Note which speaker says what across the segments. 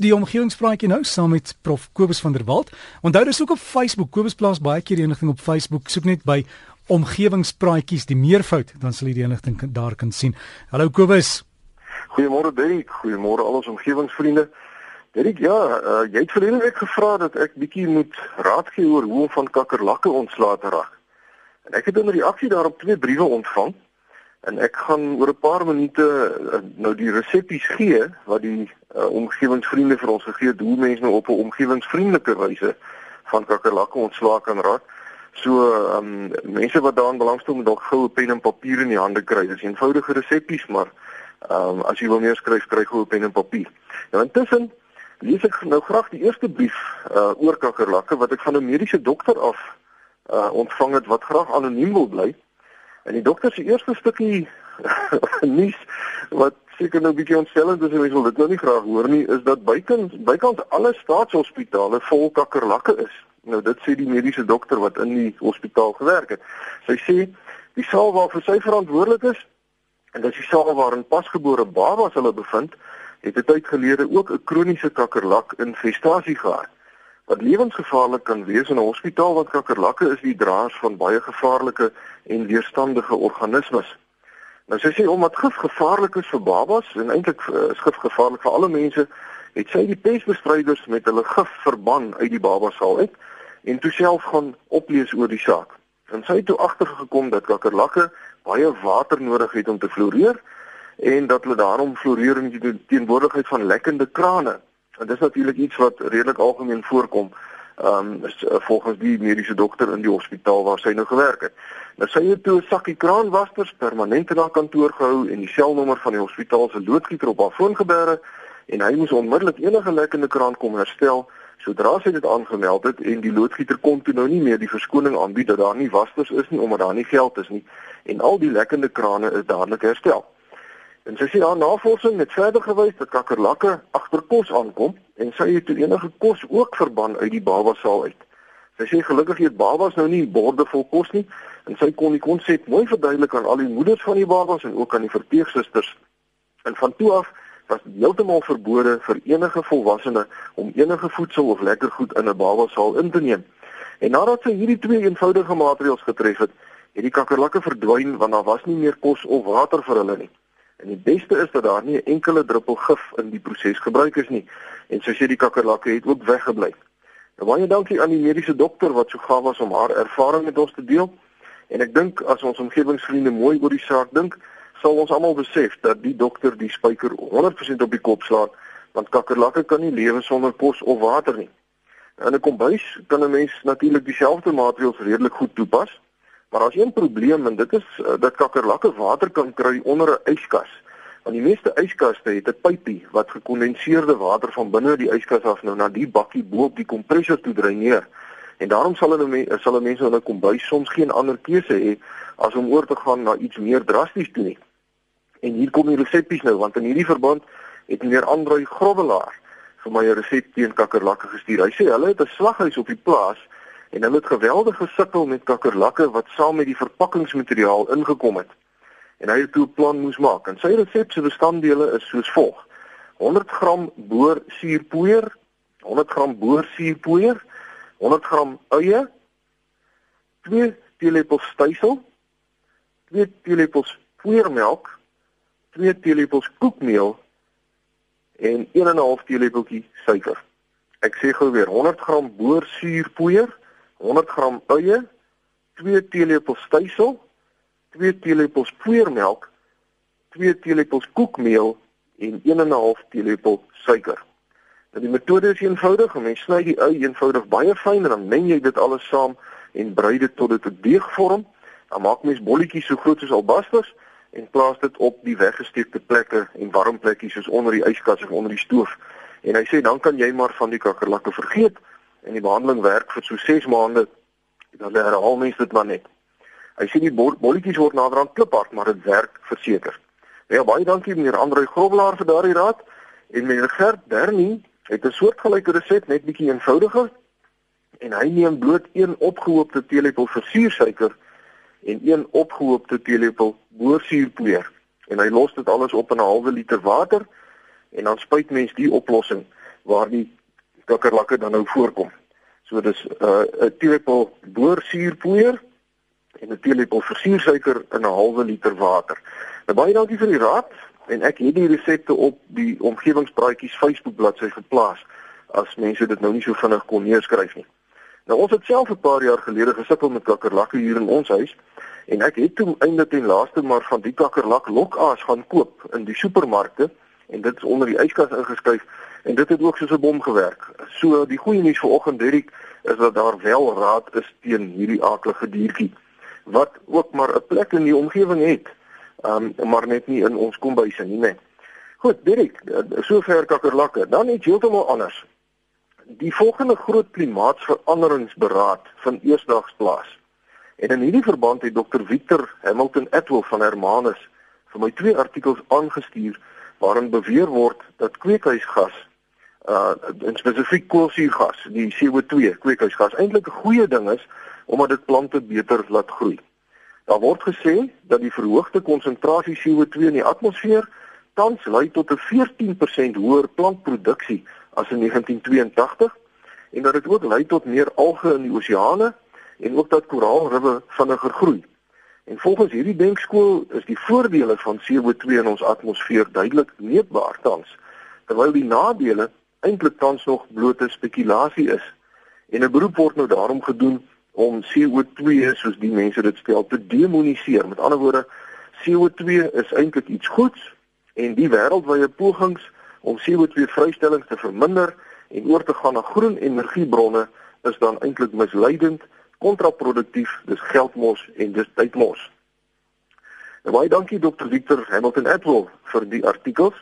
Speaker 1: die omgewingspraatjie nou saam met Prof Kobus van der Walt. Onthou dis ook op Facebook. Kobus plaas baie keer enigting op Facebook. Soek net by omgewingspraatjies die meervoud, dan sal jy die enigting daar kan sien. Hallo Kobus.
Speaker 2: Goeiemôre Derrick. Goeiemôre al ons omgewingsvriende. Derrick, ja, uh, jy het verlede week gevra dat ek bietjie moet raad gee oor hoe om van kakkerlakke ontslae te raak. En ek het in reaksie daarop twee briewe ontvang en ek gaan oor 'n paar minute uh, nou die resepte gee wat die uh, omgewingsvriende vir ons gegee het hoe mense nou op 'n omgewingsvriendelike wyse van kakkerlakke ontslae kan raak. So ehm um, mense wat daaraan belangstel moet dalk goue pen en papier in die hande kry. Dis eenvoudige resepte, maar ehm um, as jy wil meer skryf, kry goue pen en papier. Nou intussen lees ek nou graag die eerste brief uh, oor kakkerlakke wat ek van 'n mediese dokter af uh, ontvang het wat graag anoniem wil bly. En die dokter se eerste stukkie nuus wat seker nou 'n bietjie ontstellend is en mense wil dit nou nie graag hoor nie, is dat bykans bykans alle staatshospitale vol kakkerlakke is. Nou dit sê die mediese dokter wat in die hospitaal gewerk het. Sy sê die saal waarvoor sy verantwoordelik is en dit is die saal waarin pasgebore babas hulle bevind, het 'n tyd gelede ook 'n kroniese kakkerlak infestasie gehad. Wat lewensgevaarlik kan wees in 'n hospitaal wat kakkerlakke is die draers van baie gevaarlike en weerstandige organismes. Nou sy sê omdat gif gevaarlik is vir babas en eintlik is eh, gif gevaarlik vir alle mense, het sy die pestbestryders met hulle gif verban uit die babasaal uit en toe self gaan oplees oor die saak. En sy het toe agtergekom dat kakkerlakke baie water nodig het om te floreer en dat hulle daarom floreer in die teenwoordigheid van lekkende krane. En dis natuurlik iets wat redelik algemeen voorkom ehm um, volgens die mediese dokter in die hospitaal waar sy nou gewerk het. Nou sy het toe 'n sakkie kraanwasters permanent in haar kantoor gehou en die selnommer van die hospitaal se loodgieter op haar foon gebeere en hy moes onmiddellik enige lekkende kraan kom herstel sodra sy dit aangemeld het en die loodgieter kon toe nou nie meer die verskoning aanbied dat daar nie wasters is nie omdat daar nie geld is nie en al die lekkende krane is dadelik herstel. En sy sê haar navorsing het verder gewys dat kakkerlakke agter kos aankom en sy het enige kos ook verban uit die babasaal uit. Sy sê gelukkig het babas nou nie borde vol kos nie en sy kon die konsep mooi verduidelik aan al die moeders van die babas en ook aan die verpleegsusters. En van toe af was dit heeltemal verbode vir enige volwassene om enige voedsel of lekker goed in 'n babasaal in te neem. En nadat sy hierdie twee eenvoudige maatreëls getref het, het die kakkerlakke verdwyn want daar was nie meer kos of water vir hulle nie. En die beste is dat daar nie 'n enkele druppel gif in die proses gebruik is nie. En soos jy die kakkerlakke het ook weggebly. Nou baie dankie aan die mediese dokter wat so gaaf was om haar ervaring met ons te deel. En ek dink as ons omgewingsvriende mooi oor die saak dink, sal ons almal besef dat die dokter die spyker 100% op die kop slaan, want kakkerlakke kan nie lewe sonder kos of water nie. In 'n kombuis kan 'n mens natuurlik dieselfde maatreëls redelik goed toepas. Maar as een probleem en dit is uh, dat kakkerlakke water kan kry onder 'n yskas. Want die meeste yskaste het 'n pypie wat gekondenseerde water van binne die yskas af nou na die bakkie bo op die kompressor toe dreineer. En daarom sal hulle sal hulle mense in 'n kombuis soms geen ander keuse hê as om oor te gaan na iets meer drasties toe nie. En hier kom die resepte nou want in hierdie verband het meneer Andrei Grobbelaar vir my 'n resep teen kakkerlakke gestuur. Hy sê hulle het 'n slaghuis op die plaas en hulle het geweldig gesukkel met kakkerlakke wat saam met die verpakkingsmateriaal ingekom het. En hy het toe 'n plan moes maak. En sy resep se bestanddele is soos volg: 100 gram boor suurpoeier, 100 gram boor suurpoeier, 100 gram eie, 2 teelepels stysel, 2 teelepels poeiermelk, 2 teelepels koekmeel en 1 en 'n half teelepeltjie suiker. Ek sê gou weer 100 gram boor suurpoeier, 100 gram eie, 2 teelepels stysel, 2 teelepels poeiermelk, 2 teelepels koekmeel en 1 en 'n half teelepel suiker. Nou die metode is eenvoudig, mens sny die ui eenvoudig baie fyn en dan meng jy dit alles saam en brei dit tot dit 'n deeg vorm. Dan maak mens bolletjies so groot soos albasters en plaas dit op die weggesteekte plekke en warm plekkies soos onder die yskas of onder die stoof. En hy sê dan kan jy maar van die kakkerlakke vergeet en die behandeling werk vir so 6 maande dan herhaal mens dit maar net. Hy sê die bolletjies word naderhand kliphard, maar dit werk verseker. Ja, baie dankie meneer Andrei Grobbelaar vir daardie raad en meneer Gert Bernie het 'n soortgelyke resep net bietjie eenvoudiger en hy neem bloot een opgehoopte teelepel versuursuiker en een opgehoopte teelepel boorsuurpoeier en hy los dit alles op in 'n halwe liter water en dan spuit mens die oplossing waar die kakkerlakke dan nou voorkom. So dis 'n uh, teelepel boorsuurpoeier en 'n teelepel versuursuiker in 'n halwe liter water. Nou baie dankie vir die raad en ek het die resepte op die omgewingspraatjies Facebook bladsy geplaas as mense dit nou nie so vinnig kon neerskryf nie. Nou ons het self 'n paar jaar gelede gesukkel met kakkerlakke hier in ons huis en ek het toe eintlik ten laaste maar van die kakkerlak lokaas gaan koop in die supermarkte en dit is onder die yskas ingeskryf en dit het ook soos 'n bom gewerk. So die goeie nuus vir oggend Dirk is dat daar wel raad is teen hierdie aaklige diertjie wat ook maar 'n plek in die omgewing het. Um maar net nie in ons kombuise nie, nee. Goed, Dirk, sover kakkerlakke. Dan iets heeltemal anders. Die volgende groot klimaatsveranderingsberaad vind eersdaags plaas. En in hierdie verband het Dr Victor Hamilton Atwell van Hermanus vir my twee artikels aangestuur waarin beweer word dat kweekhuisgas uh in spesifiek koolsuurgas, die CO2 kweekhuisgas eintlik 'n goeie ding is omdat dit plante beter laat groei. Daar word gesê dat die verhoogde konsentrasie CO2 in die atmosfeer tans lei tot 'n 14% hoër plantproduksie as in 1982 en dat dit ook lei tot meer alge in die oseane en ook dat koraalriwe vinniger groei. En volgens hierdie denkskool is die voordele van CO2 in ons atmosfeer duidelik meetbaar tans, terwyl die nadele eintlik tans nog blote spekulasie is. En 'n beroep word nou daarom gedoen om CO2 soos die mense dit stel te demoniseer. Met ander woorde, CO2 is eintlik iets goeds en die wêreldwye pogings om CO2 vrystellings te verminder en oor te gaan na groen energiebronne is dan eintlik misleidend, kontraproduktief, dis geldmos en dis tydmos. Nou baie dankie Dr. Victor Hamilton Atwell vir die artikels.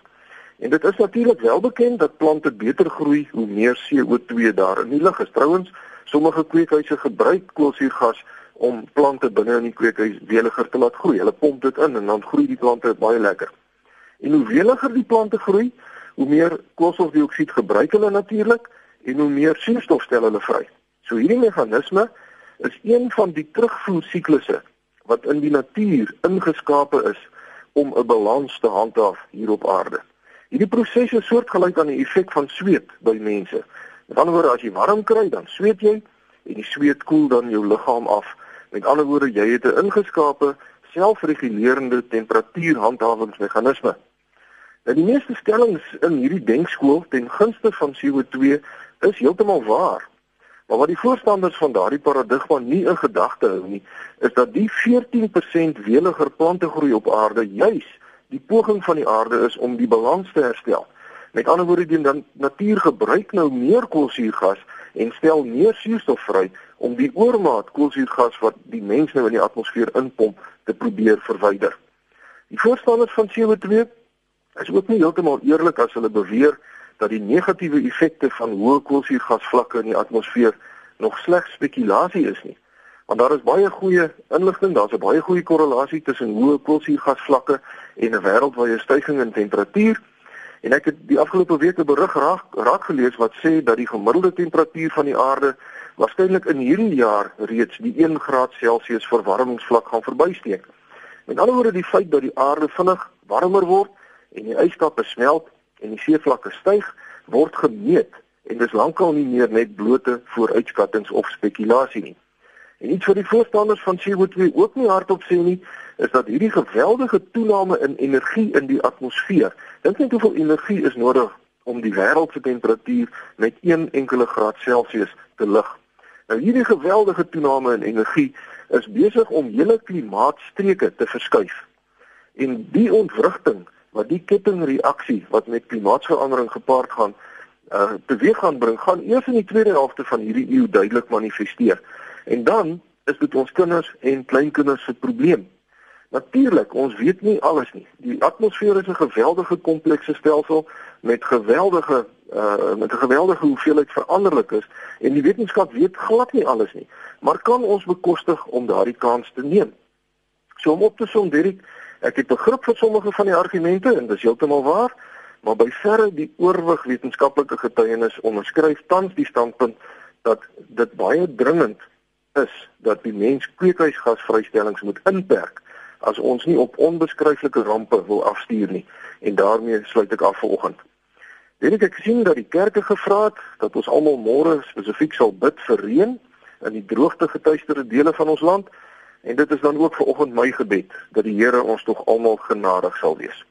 Speaker 2: En dit is natuurlik wel bekend dat plante beter groei hoe meer CO2 daar in die lug is. Trouwens, sommige kweekhuise gebruik koolsuurgas om plante binne in die kweekhuis weliger te laat groei. Hulle pomp dit in en dan groei die plante baie lekker. En hoe weliger die plante groei, hoe meer koolstofdioksied gebruik hulle natuurlik en hoe meer suurstof stel hulle vry. So hierdie meganisme is een van die terugvoer siklusse wat in die natuur ingeskape is om 'n balans te handhaaf hier op aarde. Hierdie proses is soortgelyk aan die effek van sweet by mense. Met ander woorde, as jy warm kry, dan sweet jy en die sweet koel dan jou liggaam af. Met ander woorde, jy het 'n ingeskape selfregulerende temperatuurhandhawingsmeganisme. Nou die meeste stellings in hierdie denkskool ten gunste van CO2 is heeltemal waar. Maar wat die voorstanders van daardie paradigma nie in gedagte hou nie, is dat die 14% weliger plantegroei op aarde juis die poging van die aarde is om die balans te herstel. Met ander woorde, die natuur gebruik nou meer koolsuurgas en stel meer suurstof vry om die oormaat koolsuurgas wat die mens nou in die atmosfeer inpomp te probeer verwyder. Die voorstanders van CO2 is ook nie heeltemal eerlik as hulle beweer dat die negatiewe effekte van hoë koolsuurgasvlakke in die atmosfeer nog slegs spekulasie is nie want daar is baie goeie inligting, daar's 'n baie goeie korrelasie tussen hoë koolsuurgasvlakke en 'n wêreldwye stygings in temperatuur. En ek het die afgelope week 'n berig raak, raak gelees wat sê dat die gemiddelde temperatuur van die aarde waarskynlik in hierdie jaar reeds die 1 graad Celsius verwarmingsvlak gaan verbysteek. Met ander woorde, die feit dat die aarde vinnig warmer word en die ijskappe smelt en die seevlakke styg, word gemeet en dis lankal nie meer net blote vooruitskattinge of spekulasie nie. En iets wat die voorstanders van CO2 ook nie hardop sê nie, is dat hierdie geweldige toename in energie in die atmosfeer, dink net hoeveel energie is nodig om die wêreld se temperatuur met 1 enkele graad Celsius te lig. Nou hierdie geweldige toename in energie is besig om hele klimaatstreke te verskuif. En die ontwrigting wat die kettingreaksie wat met klimaatsverandering gepaard gaan, uh teweeg gaan bring, gaan eers in die tweede helfte van hierdie eeu duidelik manifesteer. En dan is dit ons kinders en kleinkinders se probleem. Natuurlik, ons weet nie alles nie. Die atmosfeer is 'n geweldige komplekse stelsel met geweldige uh met 'n geweldige hoeveelheid veranderlikes en die wetenskap weet glad nie alles nie. Maar kan ons bekostig om daardie kans te neem? So om op te som, Dirk, ek het begrip vir sommige van die argumente en dis heeltemal waar, maar by verre die oorwig wetenskaplike getuienis onderskryf tans die standpunt dat dit baie dringend is dat die mens kweekhuisgasvrystellings moet inperk as ons nie op onbeskryflike rampe wil afstuur nie en daarmee sluit ek af vanoggend. Dit ek gesien dat die kerke gevra het dat ons almal môre spesifiek sal bid vir reën in die droogte getuisterde dele van ons land en dit is dan ook vir oggend my gebed dat die Here ons tog almal genadig sal wees.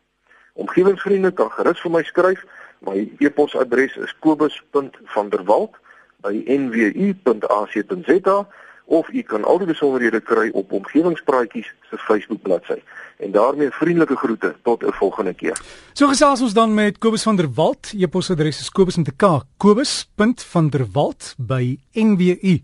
Speaker 2: Omgewingsvriende kan gerus vir my skryf. My e-posadres is kobus.vanderwalt@nwu.ac.za of u kan al die besonderhede kry op omgewingspraatjies se Facebook bladsy. En daarmee vriendelike groete tot 'n volgende keer.
Speaker 1: So gesels ons dan met Kobus van der Walt. E-posadres is kobus.k kobus.vanderwalt@nwu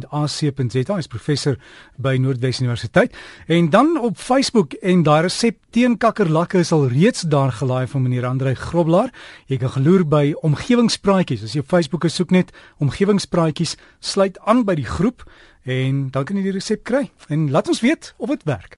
Speaker 1: www.ac.za is professor by Noordwes Universiteit en dan op Facebook en daai resep teen kakkerlakke is al reeds daar gelaai van meneer Andrei Groblaar. Jy kan geloer by omgewingspraatjies. As jy op Facebook soek net omgewingspraatjies, sluit aan by die groep en dan kan jy die resep kry en laat ons weet of dit werk.